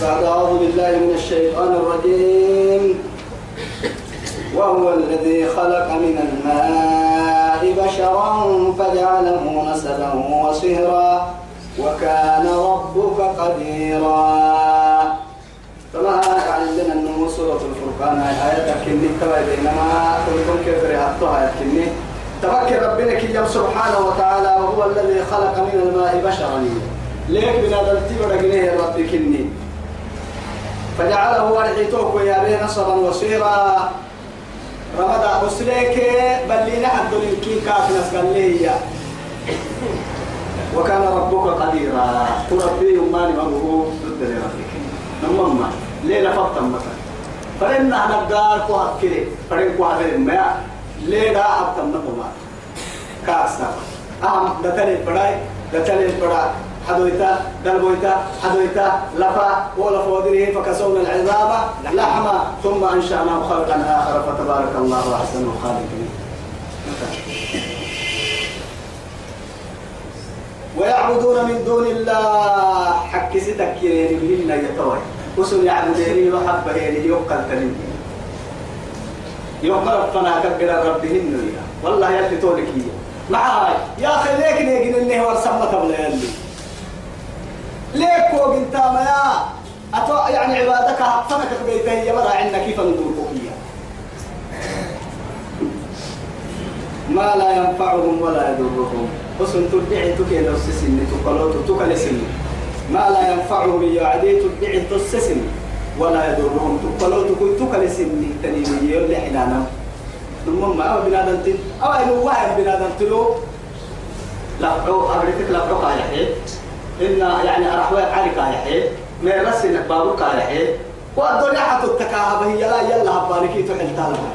بعد أعوذ بالله من الشيطان الرجيم. وهو الذي خلق من الماء بشرا فجعله نسبا وصهرا وكان ربك قديرا. فما عندنا النمو سورة الفرقان؟ آية كني تبا بينما كنتم كيف رهبتها كني. تفكر ربنا كي سبحانه وتعالى وهو الذي خلق من الماء بشرا. ليك بنا دلتي ورقليه رب كني. فجعله ورحيتوك ويا بين نصبا وصيرا. رمضان أسليك بل لي نحد للكي كاف نسقل وكان ربك قديرا. تربي يماني مبهو ضد لربك نمما ليلة فطن مثلا فلن أنا قال كو هكذا فلن كو هكذا ما. ليلة أبطن نمما كاسا أهم. دتلي بداي دتلي بداي حدويتا دلبويتا حدويتا لفا ولف ودره فكسونا العظام لحما ثم أنشأناه خلقا آخر فتبارك الله أحسن الخالقين. ويعبدون من دون الله. حق ستكيرين لنا يتوي وسن يعبدين وحبه يقل تنين. يقل فنا كبر ربهن والله يلي تولك معاي يا أخي ليك نيجي إنه ورسمة قبل يلي. ليك انت ما أتو يعني عبادك حطنك بيته يا مرا عندنا كيف ندور ما لا ينفعهم ولا يضرهم. وسن تدعي تكي لو سسن تقلوت تكل سن ما لا ينفعهم يا عدي تدعي تسسن ولا يضرهم. تقلوت تكل سن تنيني يولي حنانا ما أو بنادم تل أو إنه واحد بنادم تلو لفعو أبريتك لفعو قايحي إن يعني عليك قايحي ما يرسلك بابك قايحي والدنيا حتى التكاهب. هي لا يلا هبانك تحل تالها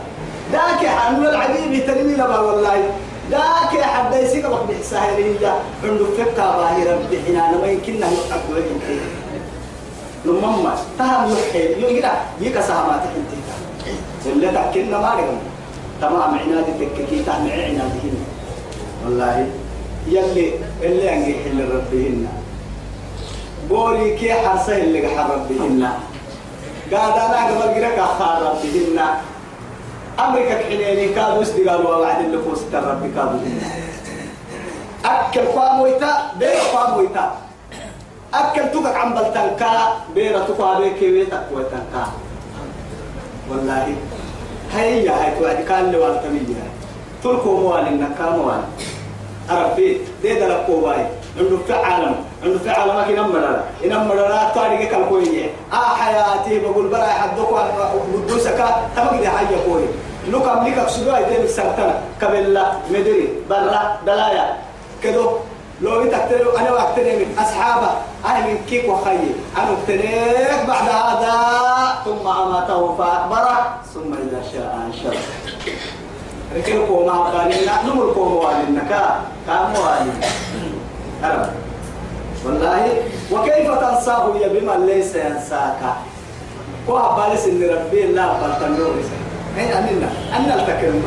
ذاك حنو العجيب تنمي لما والله. ذاك حد يسيق بك بحساهلية عنده فكا باهرة بحنا ما يمكننا يقعد وجه نمما تهم يحيل يقرا يك سامات انت ولا تكلنا ما لكم تمام عناد تككي تهم عنادهن والله يلي اللي انجي حل ربهن بوري كي حرسه اللي حر ربهن قاعد أنا قبل قرا خار ربهن أمريكا حنيني كادوا استقالوا وعد اللي فوق ستر ربي كادوا أكل قامويتا بير قامويتا أكل توكك عم بلتنكا بير تقا بيك ويتك ويتنكا والله هيا هاي توعد كان لي والتمية تلكو موال النكا موال أربي دي دلقوا باي عنده فعالم عنده فعالم ما كنا مرة إن مرة تاريخ كالكوية آه حياتي بقول برا حدوك ودوسك تمك دي حاجة كوي لو كم لك سبوا يدين سرطان كبلا مدري برا دلايا كدو لو يتكتلوا أنا وأكتني من أصحابه. أنا من كيك وخي أنا أكتنيك بعد هذا. ثم أماته فأكبره ثم إذا شاء أنشره. ركلكم ما قالنا نمركم والنا كا كام والنا والله. وكيف تنساه يا بما ليس ينساك؟ كوا بالس إن ربي لا بلتنور. هي أننا أن التكلم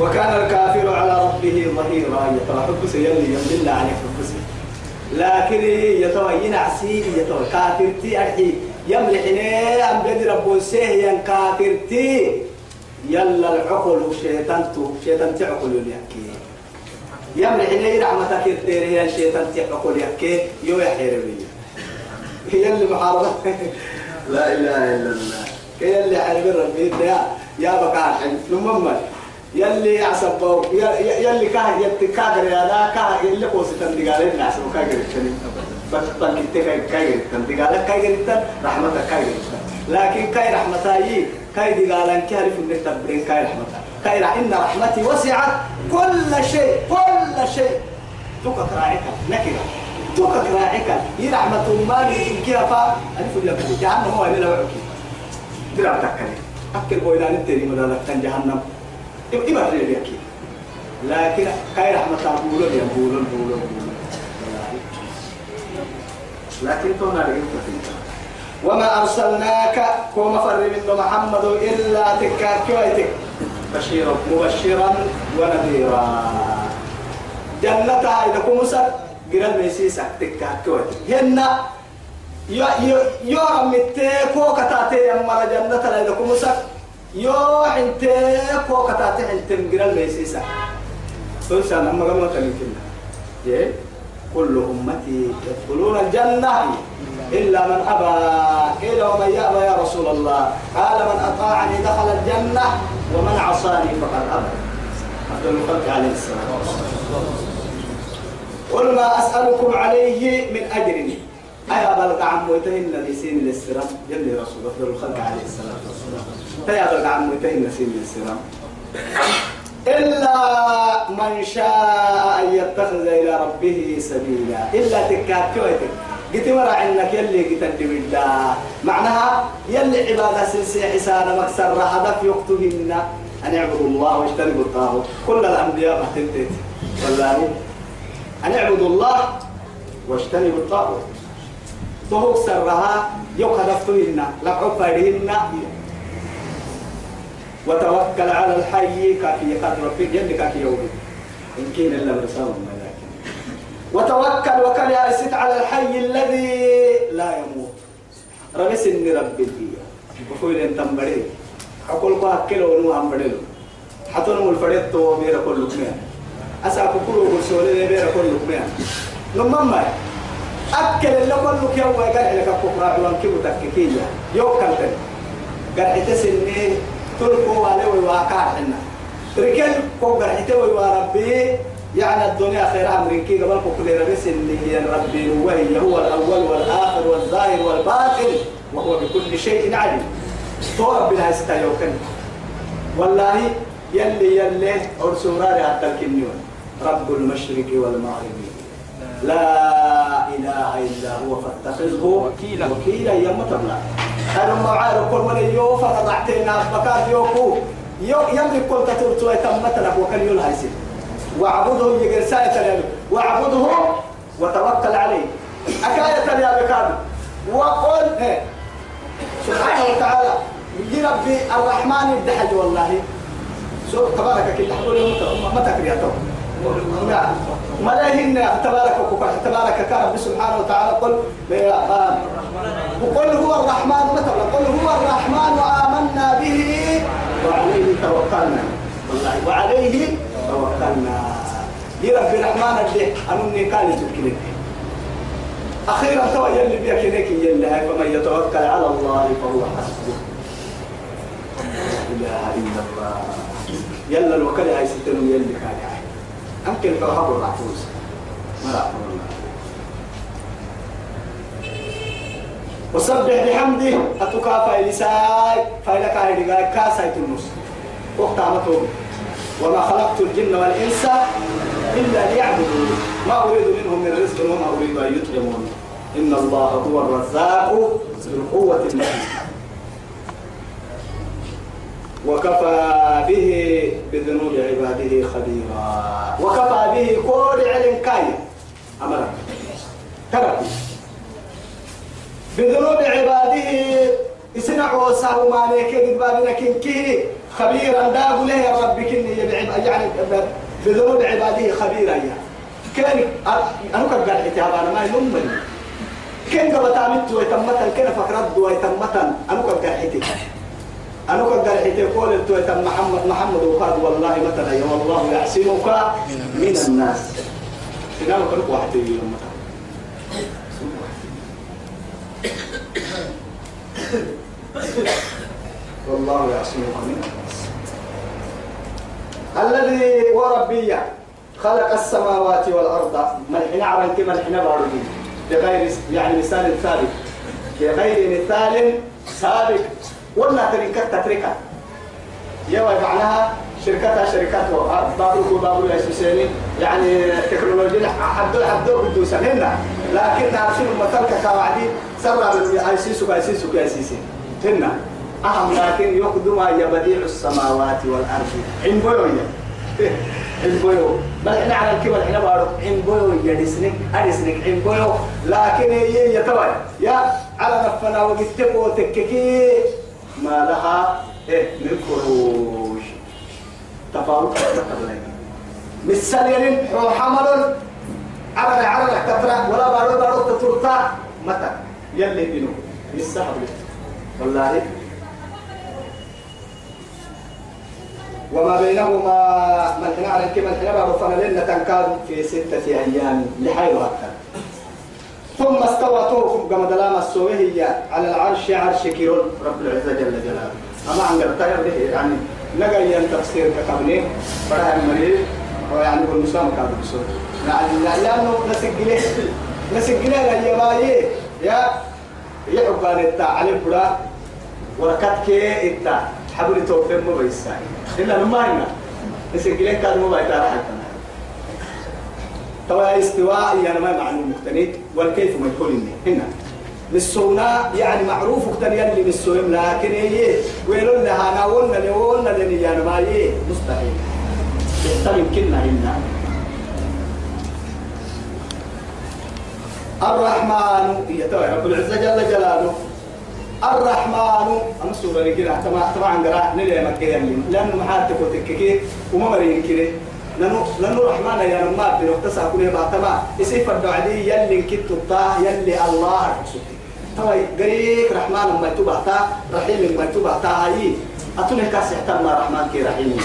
وكان الكافر على ربه ظهيرا. يتوحب يلي يمدل عليك حبس. لكن يتوى ينعسي يتوى كافر تي أحي يملحني أم بدي ربو سيه كافر تي. يلا العقل شيطان تو شيطان تعقل يحكي. يملحني رحمتك التيري يا شيطان تعقل يحكي يو يحيربي هي اللي محاربة لا إله إلا الله. هي اللي حارب ربي يا يا بكار نمم يلي عصب يلي كاه يتكاغر يا لا كاه يلي قوس تندقال. الناس وكاغر الشريف بس بل كتك كاغر تندقال. كاغر رحمتك كاغر لكن كاي رحمتاي كاي دقالان كارف إنك تبرين كاي رحمتها كاي إن رحمتي وسعت كل شيء كل شيء. تكك راعيك نكره توكك راعيك. هي رحمة الله كيف ألف لك جهنم هو اللي لو عكي درا تكني أكل بويلان التاني مدالك كان جهنم. إما تريد يكي لكن كاي رحمة بولون يا بولون بولون بولون لكن تونا لقيت وما أرسلناك كوما فر من محمد إلا تكاك ويتك بشيرا مبشرا ونذيرا. جنة إذا كمسك قرال ميسيسك تكاكوت هنا يو يو يو عمتي كو كتاتي يما جنة لا يدكم مسك يو انت كو كتاتي انت قرال ميسيسك تنسى أما قبل تلكنا كل أمتي يدخلون الجنة. إلا من أبى قيل ومن يأبى يا رسول الله. قال من أطاعني دخل الجنة ومن عصاني فقد أبى. أفضل الخلق عليه السلام. قل ما أسألكم عليه من أجر. أيا بلغ عم ويتهن لسين للسرام يلي رسول أفضل الخلق عليه السلام. تيا بلغ عم ويتهن لسين للسرام إلا من شاء أن يتخذ إلى ربه سبيلا. إلا تكاكوتك قلت مرة عندك يلي قلت بالله معناها يلي عبادة سنسي حسان مكسر هدف يكتبهن أن يعبدوا الله واجتنبوا الطاغوت. كل الأنبياء محتنتت والله. أن يعبدوا الله واجتنبوا الطاغوت. تهوك سرها يوك هدفتهن لقعوا فارهن وتوكل على الحي كافي قد ربك. جل كافي يوم إن كان إلا برسالة وتوكل وكل يا على الحي الذي لا يموت. رمس إن ربي وفويل إن تنبري. أقول كو أكل ونو حتى نمو الفريد تو بيرا كل لكمين أسا كوكولو برسولي بيرا كل لكمين نمم ما أكل اللي كل لك يوم ويقال لك كفرا دوان كيبو تككية يوكل تن قال حتسني تلقوا عليه ويواقع حنا ركل كوبر حتوي وربي يعني الدنيا خير أمريكي قبل كل ربس اللي هي ربي وهي هو الأول والآخر والظاهر والباطن وهو بكل شيء عليم. تو ربي لها ستايوكن والله يلي يلي أرسوراري حتى الكنيون. رب المشرق والمغرب. لا إله إلا هو فاتخذه وكيلا. وكيلا يوم تبلغ أنا ما عارف كل من يوفى ضعتنا بكات يوكو. يو يملك كل تطور تم مثلا وكان يقول هاي وعبده يقول ساية وعبده وتوكل عليه أكاية يا بكاد وقل إيه سبحانه وتعالى يجي ربي الرحمن الدحج والله. سو تبارك كل حقول ما تكري ملاهن تبارك تبارك كرب سبحانه وتعالى قل وقل هو الرحمن مثلا قل هو الرحمن وآمنا به. وعليه توكلنا. والله وعليه توكلنا يا رب الرحمن اللي أنني كان تبكي أخيرا تو يلي بيك لك يلي فمن يتوكل على الله فهو حسبه. لا إله إلا الله. يلا الوكل هاي ستنو يلي كان يعني أمكن توهب الرحوز ما رأى وسبح بحمده. أتكافى لساي فإلك هاي كاسايت النص وقت عمتهم. وما خلقت الجن والإنس إلا ليعبدون. ما أريد منهم من رزق وما أريد أن يطعمون. إن الله هو الرزاق ذو القوة المتين. وكفى به بذنوب عباده خبيرا. وكفى به كل علم كاي أمرك. ترى بذنوب عباده يسمعوا سهو ما لك بابنا كنكي خبيرا داب له يا رب كني يعني بذنوب عباده خبيرا يا كان أنا كان قال حتى ما يلومني كان قبل تعملت ويتمتا كان فكرت ويتمتا أنا قال حتى أنا كنت حتى يقول أنت محمد محمد وقال والله مثلا يا والله يعصمك من الناس. سنام كنت واحد يوم والله يعصمك من الناس. الذي وربي خلق السماوات والأرض. ملحنا عرن كما ملحنا بارودين بغير يعني مثال ثابت. بغير مثال سابق ولا تركت تتركها يوا معناها شركتها شركات بابلو بابلو يا يعني تكنولوجيا حدو حدو بدو سننا لكن عارفين مثلك كواعدي سرى ايسيسو ايسيسو ايسيسي هنا. أهم لكن يقدم يا بديع السماوات والأرض. إن بيويا إن بيو بل إحنا على الكبر إحنا بارو. إن بيو يدسنك أدسنك إن بيو لكن هي يتوي يا على نفنا وقتكو تككي ما لها إيه من خروج. تفاوت مثل حو حمل عرر عرر كترة ولا بارو بارو تترتا. متى؟ يلي بينو. يستحب. والله. وما بينهما من هنا على كما هنا بارو فنلن تنكاد في ستة أيام أكثر ثم استوى توكم كما دلام السوهية على العرش عرش كيرون. رب العزة جل جلاله. أما عن قرطايا يعني نقل ين تفسير كقبلين فرح المريض ويعني كل مسلم كان بسوط يعني لأنه نسجله نسجله يا باي يا عبان التا على برا. وركت كي التا حبل توفين مو بيساي إلا لما هنا. كان مو بيتارا حتى توا استواء يعني ما معنى مقتني والكيف ما يكون هنا. بالسونا يعني معروف اختن يلي بالسوم لكن هي ويلون لها ناولنا لولنا لني يعني ما هي مستحيل. يحتمل كنا هنا. الرحمن توا رب العزة جل جلاله. الرحمن. أنا سورة كده طبعا طبعا قرأ نلي مكة لأنه محاتك وتككي وما مرين كده. لأنه لأنه رحمن يا نما بنقتص كله بعتما يسيف الدعدي يلي كتو تا يلي الله رسولي توا قريك رحمن ما تبعتا رحيم ما تبعتا هاي أتونه كاس يحتمل رحمن كي رحيم.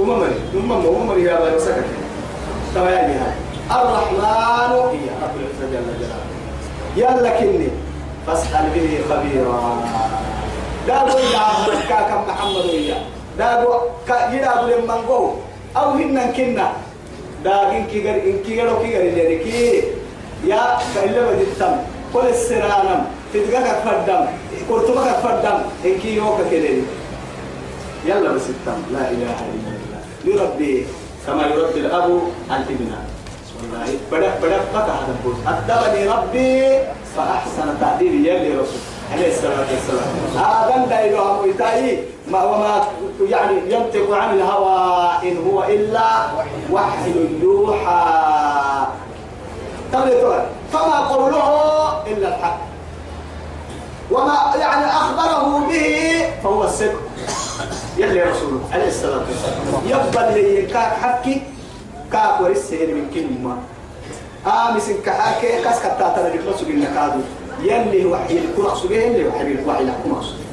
وما مري وما وما مري يا بني سكت. توا يا هاي الرحمن هي رب العزة جل جلاله. يلا كني. فاسأل به خبيرا. دابو يا كاكا محمد ويا دابو كا يدابو لمن قو أو هن كنا. داقين كي غير إن كي غيرو كي. غير يعني كي يا كإلا بدي تام كل السرانم. تدقى فردم. كرتما فردم. إن كي يوكا كلين يلا بس التام لا إله إلا الله. يربي كما يربي الأب الابن والله. بدأ بدأ بقى هذا البوز. أدبني ربي. فأحسن تعديلي يلي رسول عليه الصلاة والسلام. هذا دايلو هم يتاي ما وما يعني ينطق عن الهوى إن هو إلا وحي يوحى. فما قوله إلا الحق؟ وما يعني أخبره به فهو الصدق. يلي رسوله عليه الصلاة والسلام. يبقى اللي كاك حكي كاك ورسه من كلمة. آمس كحاكي كاس كتاتا لك رسول النكادو يلي وحي الكون أقصده يلي وحي الوحي الكون أقصده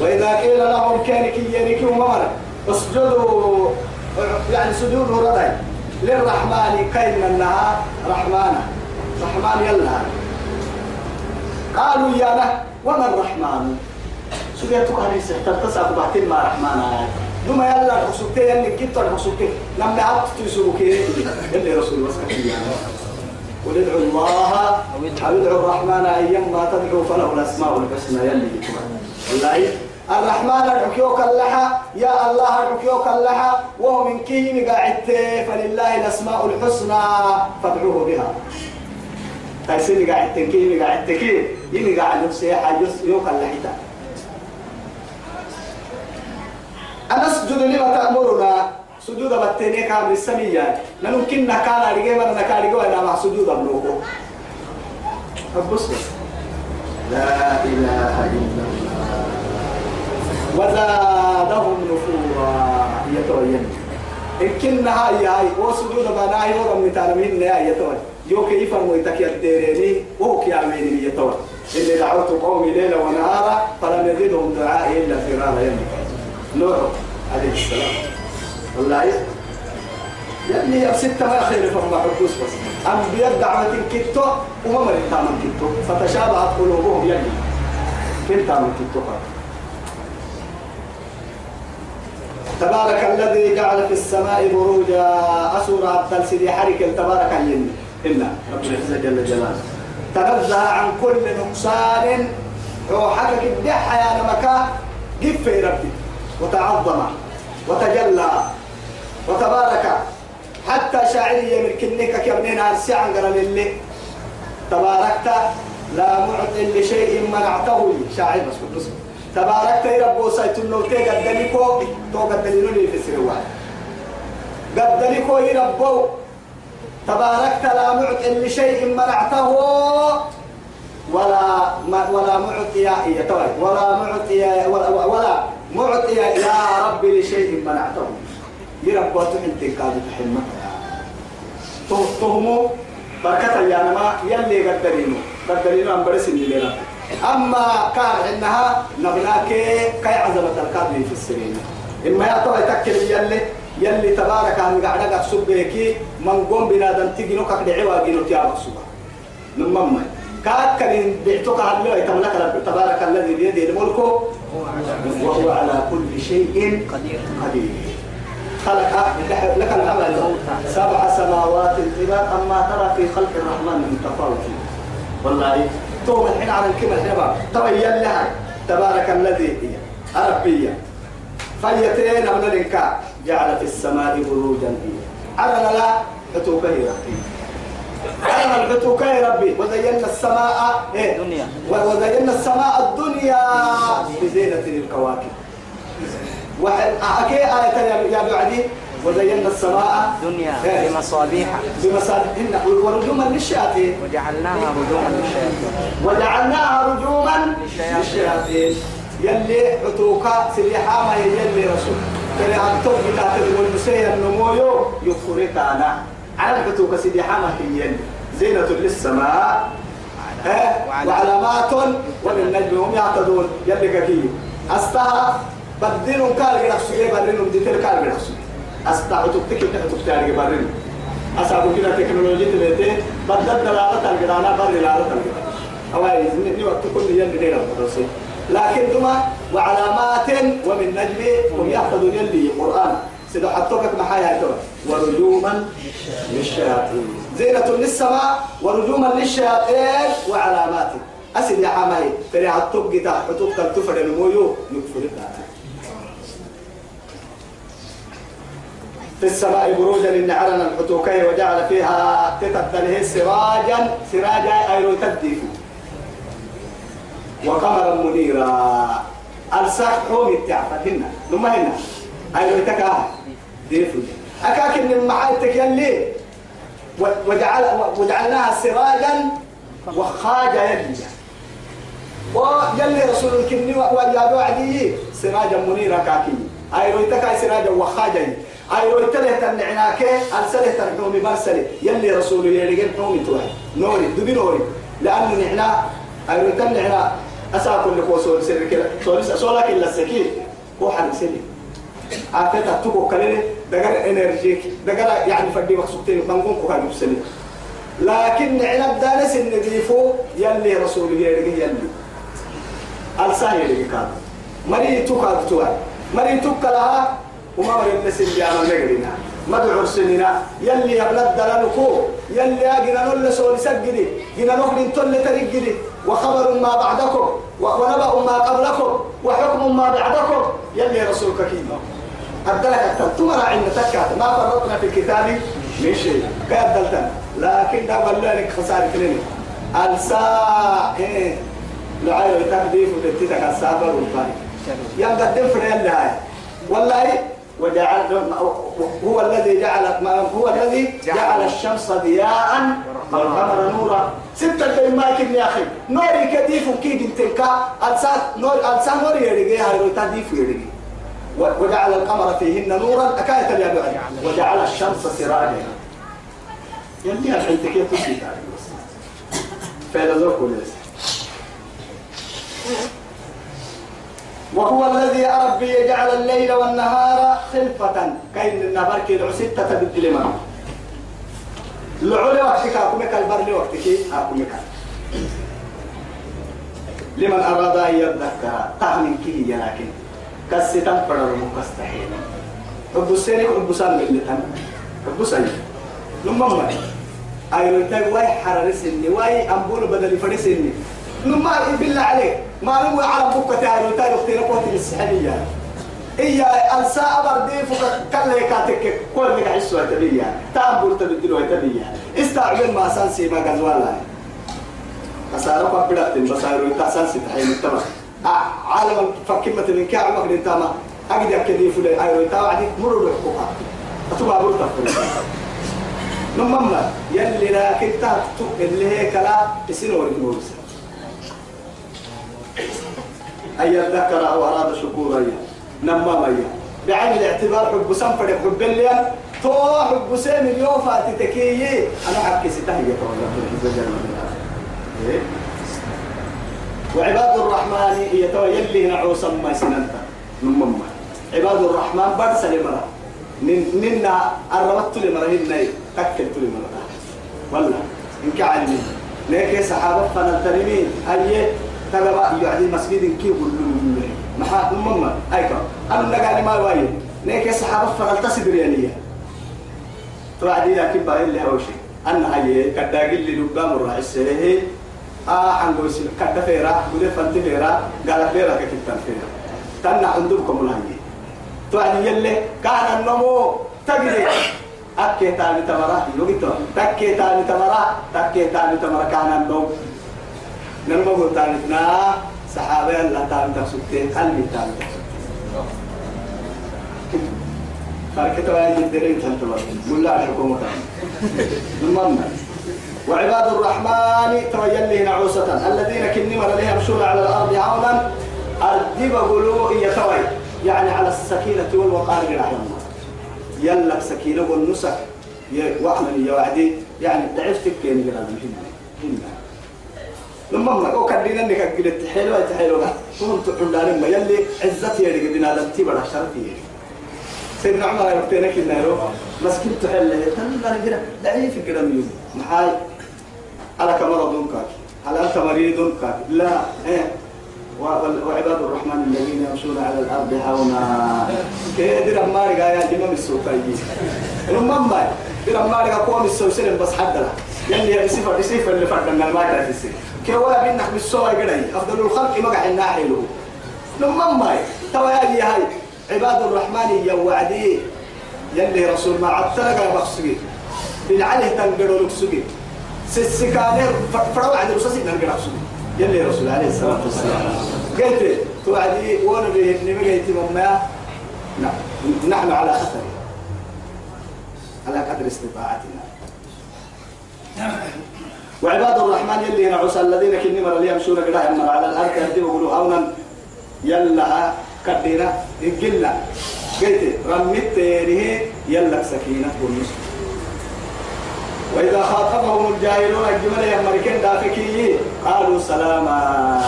وإذا قيل لهم كان كي يريكي ومرة اسجدوا يعني سجود ردي للرحمن كين النهار رحمانا. رحمن يلا. قالوا يا له وما الرحمن؟ سجدتك سحتر تسعة بعتين مع رحمانا. دوما يلا الحسوكتين يلي كنت الحسوكتين لما عبت تسوكي اللي رسول وسكتي قل ادعوا الله أو ادعوا الرحمن أيما تدعوا فله الأسماء الحسنى يلي والله الرحمن الحكيوك اللحى. يا الله الحكيوك اللحى. وهو من كيم قاعد فلله الأسماء الحسنى فادعوه بها. تايسين قاعد تنكيم قاعد تكيم يمي قاعد يسيح يوك اللحيتا أنا أسجد لما تأمرنا. سجود بتني كامل السمية. لنمكن نكال أرجع من نكال أرجع أنا مع سجود أبلوكو أبص لا إله إلا الله. وزادهم نفورا. يتوين إن هاي هاي. وسجود بناي ورم متعلمين يا يتوين يو كيف الميتك يديرني وهو كيامين يتوين إني دعوت قومي ليلا ونهارا. فلم يزدهم دعائي إلا فرارا. يمي نوح. عليه السلام. والله. يعني يا ستة ما خير فما حدوث بس. أنبياء دعوة كتو وما مريت من كتو. فتشابهت قلوبهم يعني كنت من كتو تبارك الذي جعل في السماء بروجا. أسورة التلسيد حرك تبارك الين إلا رب العزة جل جلاله. تنزه عن كل نقصان. روحك الدحى يا نمكا قف ربي. وتعظم وتجلى وتبارك. حتى شاعرية من كنك كابنين أرسي عن اللي تباركت. لا معطي لشيء منعته. شاعر بس بس تباركت يا رب وسيت النوتي قدنيكو تو قدنينو لي في السروال قدنيكو يا رب. تباركت لا معطي لشيء منعته. ولا ما ولا معطي ولا معطي ولا, ولا معطي يا رب لشيء منعته. يربوا تحنتين كادو تحمة تهمو بركة يا نما يلي قدرينو. قدرينو أم برس اللي لنا أما كان إنها نبلاك كي عزمة الكادو في السنين. إما يعطوا يتكل يلي يلي تبارك عن قاعدة سبيكي من قوم بنادم تيجي نوكك دعوا جينو تيابك سبا نمم كاك كان بعتك على يتملك تبارك الذي بيده الملك. وهو على كل شيء قدير. خلق لك الأمل. سبع سماوات طباق أما ترى في خلق الرحمن من تفاوت. والله توم الحين على الكلمة الحين تبين لها تبارك الذي هي عربية فيتين من الإنكار. جعل في السماء بروجا على لا فتوكه ربي على الفتوكه ربي. وزينا السماء إيه؟ دنيا وزينا السماء الدنيا بزينة الكواكب. واحد أكي آية يا يا بعدي وزينا السماء دنيا إيه؟ بمصابيح. بمصابيح. ورجوما للشياطين. وجعلناها رجوما للشياطين. وجعلناها رجوما للشياطين. يلي عتوكا سليحا ما يلي رسول. كري أنتم بتاعت المسيح النمويو يفرق أنا على العتوكا سليحا ما هي زينة للسماء؟ وعلامات وبالنجم هم يعتدون. يلي كثير أستها بدلهم كال جرح سجى برينهم دي تل كال جرح سجى أستا عتوك تكي عتوك تاري برينهم أسابو كده تكنولوجيا تبتة بدل دلالة الجرانا بر دلالة الجرانا أواي ني وقت كل يلي دينا لكن دما وعلامات ومن نجم هم يحفظون يلي القرآن سيدو حطوك محايا تو ورجوما للشياطين. زينة للسماء ورجوما للشياطين وعلامات أسد يا حماي فري حطوك جتا حطوك تلتفر المويو يكفر في السماء بروجا للنعرنا الحتوكي وجعل فيها تتبدله سراجا سراجا أيرو تديف وقمرا منيرا. الساق حوم التعفى هنا. لما هنا. أيرو تكا ديفو. أكاك من معايتك يلي وجعل وجعلناها سراجا وخاجا يلي ويلي رسول الكني ويا بعدي سراجا منيرا كاكي أيرو تكا سراجا وخاجا أيرو تله تنعناك. أرسله تنحومي برسله يلي رسول يلي حومي توحي نوري. دبي نوري. لأنه نحنا أيرو تنعنا أساكل لك وصول سر كلا سولس سولك إلا السكين. هو عفتها تكو كلني دقر إنرجيك دقر يعني فدي مقصودين بنقوم كوكا سلي لكن نحنا بدانس النبيفو يلي رسول يلي يلي. ألسان يلي كان. مري توكا توكا مري توكا لها وما مري النسل بيانا نقرنا مدعو سننا يلي يبلد دلنكو يلي أجنا نول سول سجدي جنا نخل تل ترجدي وخبر ما بعدكم ونبأ ما قبلكم وحكم ما بعدكم. يلي رسولك كيما. أدلك أكتب تمرا عند تكات ما فرطنا في الكتاب من شيء. كأدلتنا لكن ده لك خسارة كلني الساعة إيه؟ لعيل تهديف وتتتك السافر والفاني ينقدم فريال لهاي والله وجعل هو الذي جعل هو الذي جعل الشمس ضياء والقمر نورا. ستة ما كن يا أخي. نوري كديف وكيد انتلكا. ألسان نور ألسان نور يرجع هاي تديف يرجع وجعل القمر فيهن نورا أكاية اليابع وجعل الشمس سراجا يلي الحين تكيف تسيط فإذا ذوق وهو الذي ربي يجعل الليل والنهار خلفة. كاين النهار كي ستة بالدلمان لعول وقتك أكمك البر وقتك. أكمك لمن أراد أن يذكر تهمن كي لكن. كستم فرر مكستحيل. حب السنة حب سنة اللتن حب سنة لما ما أيوة تاي واي حرر سني واي أمبول بدل فرسني لما بالله عليك ما نمو على بكة تاي تاي أختي نقوتي السحنية إيا الساعة بردي فوق كل كاتك كل لك عسوا تبيا تأمبول تبدلوا تبيا استعمل ما سانسي ما غزوالا أسارك أبدأت بسارو تاسانسي تحيل التمام عالم فكمة من كعب مقدر تاما. أجد أكدي فلي أيوة تاوا عدي مرور حقوقها أتوقع برتا نمما يلي لكن تاتو اللي هي كلا تسنور المورس أي ذكر أو أراد شكورا نمما يا بعين الاعتبار حب سنفر حب اللي تو حب سيم اليوم فاتتكي أنا العزة جل وعلا إيه؟ وعباد الرحمن يتويلي نعوسا ما سننتا. نمم عباد الرحمن برس لمرا ننا الربط لمرا هنا تكلت لمرا. والله إنك ليك صحابة فنالترمين أي تبقى يعني مسجد كي يقولون محا نمم أيكا أنا قال ما وايد. ليك صحابة فنالتسدر يعني توعدي لكن اللي هوشي. أنا هاي كداقل اللي لقام الرئيس هي آه حنقول كده فيرا بده فنت فيرا قال فيرا كتبتن فيرا تنا عندكم الهي توعدي يلي كان النمو تجري أكي تاني تمرا يوجيتو تكي تاني تمرا تكي تاني تمرا كان النوم نرمو تاني نا صحابة الله تاني تسكتين قلبي تاني فركت وايد الدرين تنتظر ولا الحكومة المهم وعباد الرحمن تويلي نعوسة الذين كنمر لهم يمشون على الأرض عونا أردب قلوء يتوي يعني على السكينة والوقار الله. يلك سكينة والنسك. يا وعدي يعني ضعفتك كين هنا. هنا. لما ما أو كدينا إنك قلت حلوة حلوة هم تقولون ما يلي عزتي يلي قدنا لنتي بلا شرفي سيدنا عمر يرتينا كنا يروح. مسكين تحل تنبر كده. ضعيف كده ميوم محاي على كمرض كاك هل أنت مريض كاك لا. إيه. وعباد الرحمن الذين يمشون على الأرض هونا كيدر أماري قايا جمم السوقي المهم در أماري قوم السوسين بس حد يلي يسيفر يسيفر اللي فردنا ما تعرف كي ولا بينك بالسوق قدي أفضل الخلق ما قاعد ناحله المهم توا يا هاي. عباد الرحمن يا وعدي يلي رسول ما عتلقى بخسقي بالعلي تنقلوا لك سقي سكانير فروا عند رسول تنقلوا سقي يلي رسول عليه الصلاة والسلام قلت توعدي وأنا به نبي قلت مما نحن على خطر. على قدر استطاعتنا. وعباد الرحمن يلي نعوس الذين كنمر اللي يمشون قدام على الأرض يهدي ويقولوا اونا يلا كدينا قلنا قلت رميت تيريه يلا سكينة والنصر وإذا خاطبهم الجاهلون الجمل يا مريكين دافكي قالوا سلاما.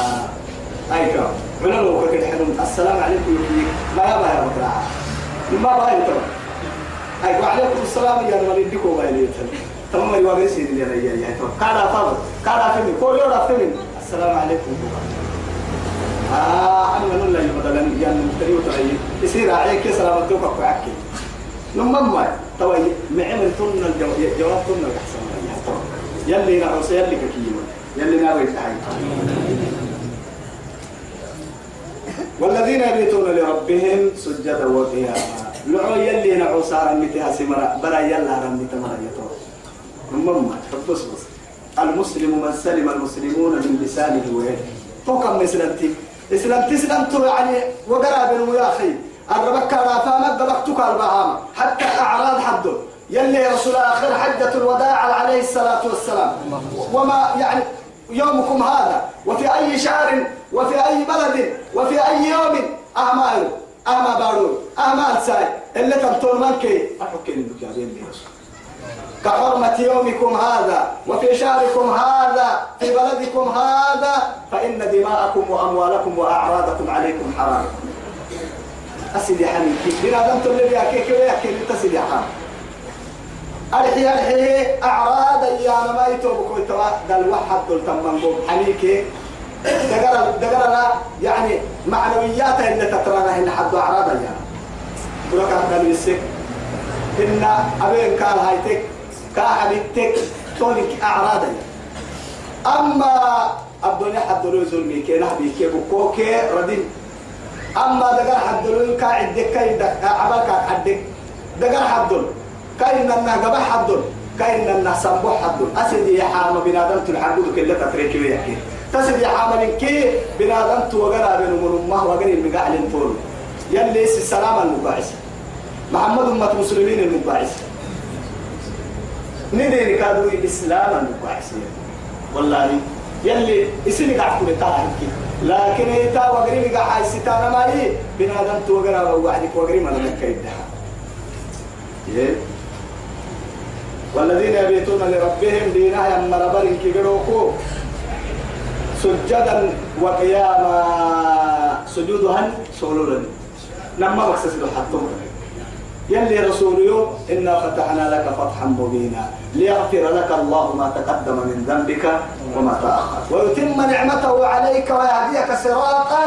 أيكا من لو كنت حلم السلام عليكم ما يبا يا بكرة ما بقى يتم أيكا وعليكم السلام يا مريد ديكو ما يليتم تمام ما يواجه سيدي يا رجال يا تو. كارا فاضل كارا فيني كل يوم فيني السلام عليكم. آه أنا من الله يبدل أن يصير عليك سلامتك وعكي نمم توي معمل تون الجواب تون الأحسن. يلي نعوس يلي ككيما يلي ناوي تحي والذين يبيتون لربهم سجدا وقياما. لعو يلي نعوس رمتها سمرا برا يلا رمت مرا يطور نمم بص بص المسلم من سلم المسلمون من لسانه ويده. فوق مسلمتي اسلمتي اسلمت يعني وقرأ بن يا أخي. الربك رافا قبقتك البهام. حتى أعراض حده. يلي رسول آخر حجة الوداع عليه الصلاة والسلام. وما يعني يومكم هذا؟ وفي أي شهر؟ وفي أي بلد؟ وفي أي يوم؟ أعمال أما بارون أعمال ساي. اللي تبطل منك. أحكي لك يا كحرمة يومكم هذا وفي شهركم هذا في بلدكم هذا فإن دماءكم وأموالكم وأعراضكم عليكم حرام. أسد يا حبيبي بنا دم تقول لي كيف كيف كيف تسد يا حبيبي أرحي أرحي أعراض أيام ما يتوب كل توا دل واحد دل تمام بوم حنيك دقر دقر لا يعني معنويات اللي تترانا هن حد أعراض أيام. بروك هذا السك. إن أبين قال هايتك كحبيبتك تونك أعراض أما الدنيا حد له ظلمي كي نحبي كي بكوكي ردين. أما دقر حدل كاعد كاي عبالك حدك. دقر حدل كاي ننا قبح حدل كاي ننا سنبو حدل أسد يا حام بنادم تلحدل كلا تتريك ويحكي. تسد يا حام كي بنادم توغرا بين مرمه وغني المقاعد طول يلي السلام المباعث. محمد أمة مسلمين المباعث. ندير كادوا الإسلام المباعث. والله يلي اسمي قاعد كل طالع لكن إيتا وقري بقى حاي ستانا ما هي بنادم توقرا ووعدك وقري ما لك كيدها والذين يبيتون لربهم دينها يما ربر كبيروكو سجدا وقياما. سجودها سولولا نما مكسس حتى يلي رسول يوم إنا فتحنا لك فتحا مبينا. ليغفر لك الله ما تقدم من ذنبك وما تأخر. ويتم نعمته عليك ويهديك صراطا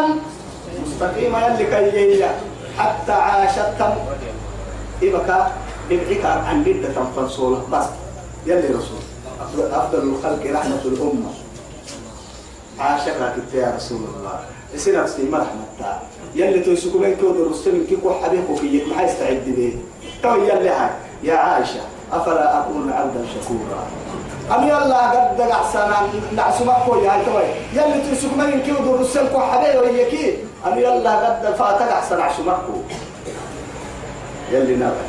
مستقيما يلي حتى عاشت إبكى إبعك عن جدة فنصولة بس يلي رسول. أفضل, الخلق رحمة الأمة. عاشقك يا رسول الله؟ نفسي مرحمة تا يلي تويسكو من كود الرسول كيكو حبيبك في ما يستعد به تو يلي هاي. يا عائشة أفلا أكون عبدا شكورا. أم يلا قد أحسن نعسما كوي هاي توي يلي تويسكو من كود الرسول كو حبيبه يكي أم يلا قد فاتك أحسن عسمكو يلي نبي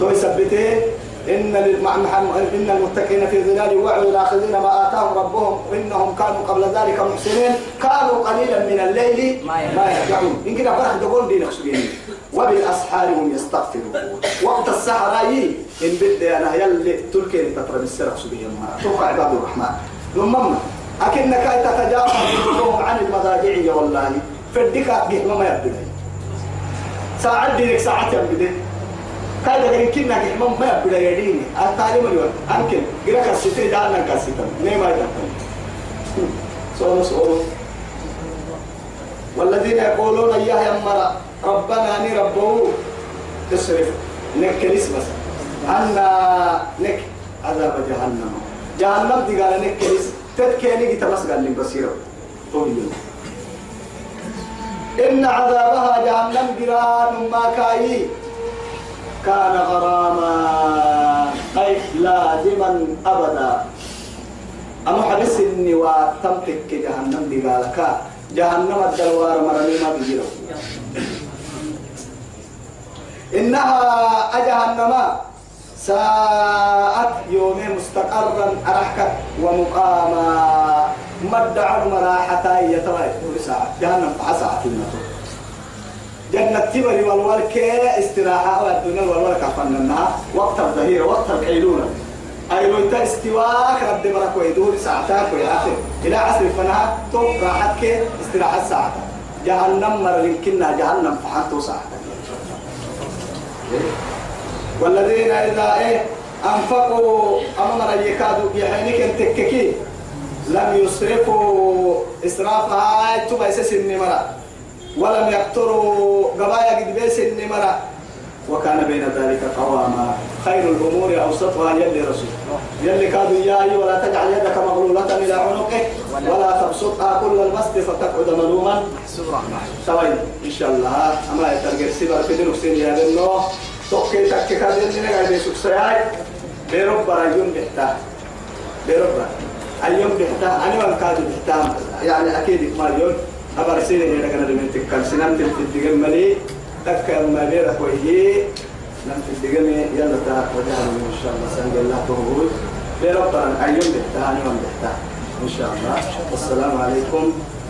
تو يثبته إن إن المتقين في ظلال وعي الآخذين ما آتاهم ربهم. إنهم كانوا قبل ذلك محسنين. كانوا قليلا من الليل ما يرجعون. إن كده فرح تقول دي نخسرين وبالأسحار هم يستغفرون. وقت السحر إن بدي أنا يلي تلك تطرب السرق سبيه ما توقع عباد الرحمن. ثم أكنك تتجاوز عن المضاجع والله. فدك بهم ما يبدأ ساعة دينك ساعة يبدأ كذا غير كنا كمان ما يبدا يديني التعليم اليوم أمكن غير كسيتي دارنا كسيتا نيما يدخل سؤال سؤال. والذين يقولون يا يمرا ربنا ني ربه. تصرف. نكريس بس عنا نك عذاب جهنم. جهنم دي قال نكريس تتكيني تمس قال لي بصيرة. إن عذابها جهنم جيران ما كاي. كان غراما. أي لازما أبدا. أما حدث إني وتمتك جهنم دي قالك جهنم الدلوار مرمي ما بيجيرو. إنها أجهنم ساءت يوم مستقرا أرحكت ومقاما. مدع مراحة يتوائد ساعة جهنم فعسعة المتو جنة تبري والورك استراحة والدنيا والورك فننها وقت الظهيرة وقت القيلولة. أي لو استواء رد مرك ويدور ساعتك ويأخر إلى عصر فنها توقع حتى استراحة ساعة جهنم مر يمكننا جهنم فحنتو ساعة والذين إذا إيه أنفقوا أمر يكادوا بحينك تككي لم يسرفوا إسرافها. تبا يسس النمرة. ولم يقتروا قبايا قد بيس النمرة. وكان بين ذلك قواما. خير الأمور أوسطها يلي رسول. يلي كادوا إياي ولا تجعل يدك مغلولة إلى عنقك ولا تبسطها كل البسط فتقعد ملوما. سوي إن شاء الله. أما يترجع سيبر في سين يا بنو. توكي تكي كادين نيجا بيسوك سياي. بيرب برايون بيحتا. بيرب اليوم بيحتا. أنا وان كادو بيحتا. يعني أكيد ما اليوم أبر سيني هنا كنا دمين تكال. سنان تلتدقل ملي تكا ما بيرك وهي لم تلتقل يلا تا وجهنا إن شاء الله. سنجل الله تهود. بيرب اليوم بيحتا أنا إن شاء الله. والسلام عليكم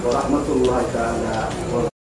ورحمة الله تعالى وبركاته.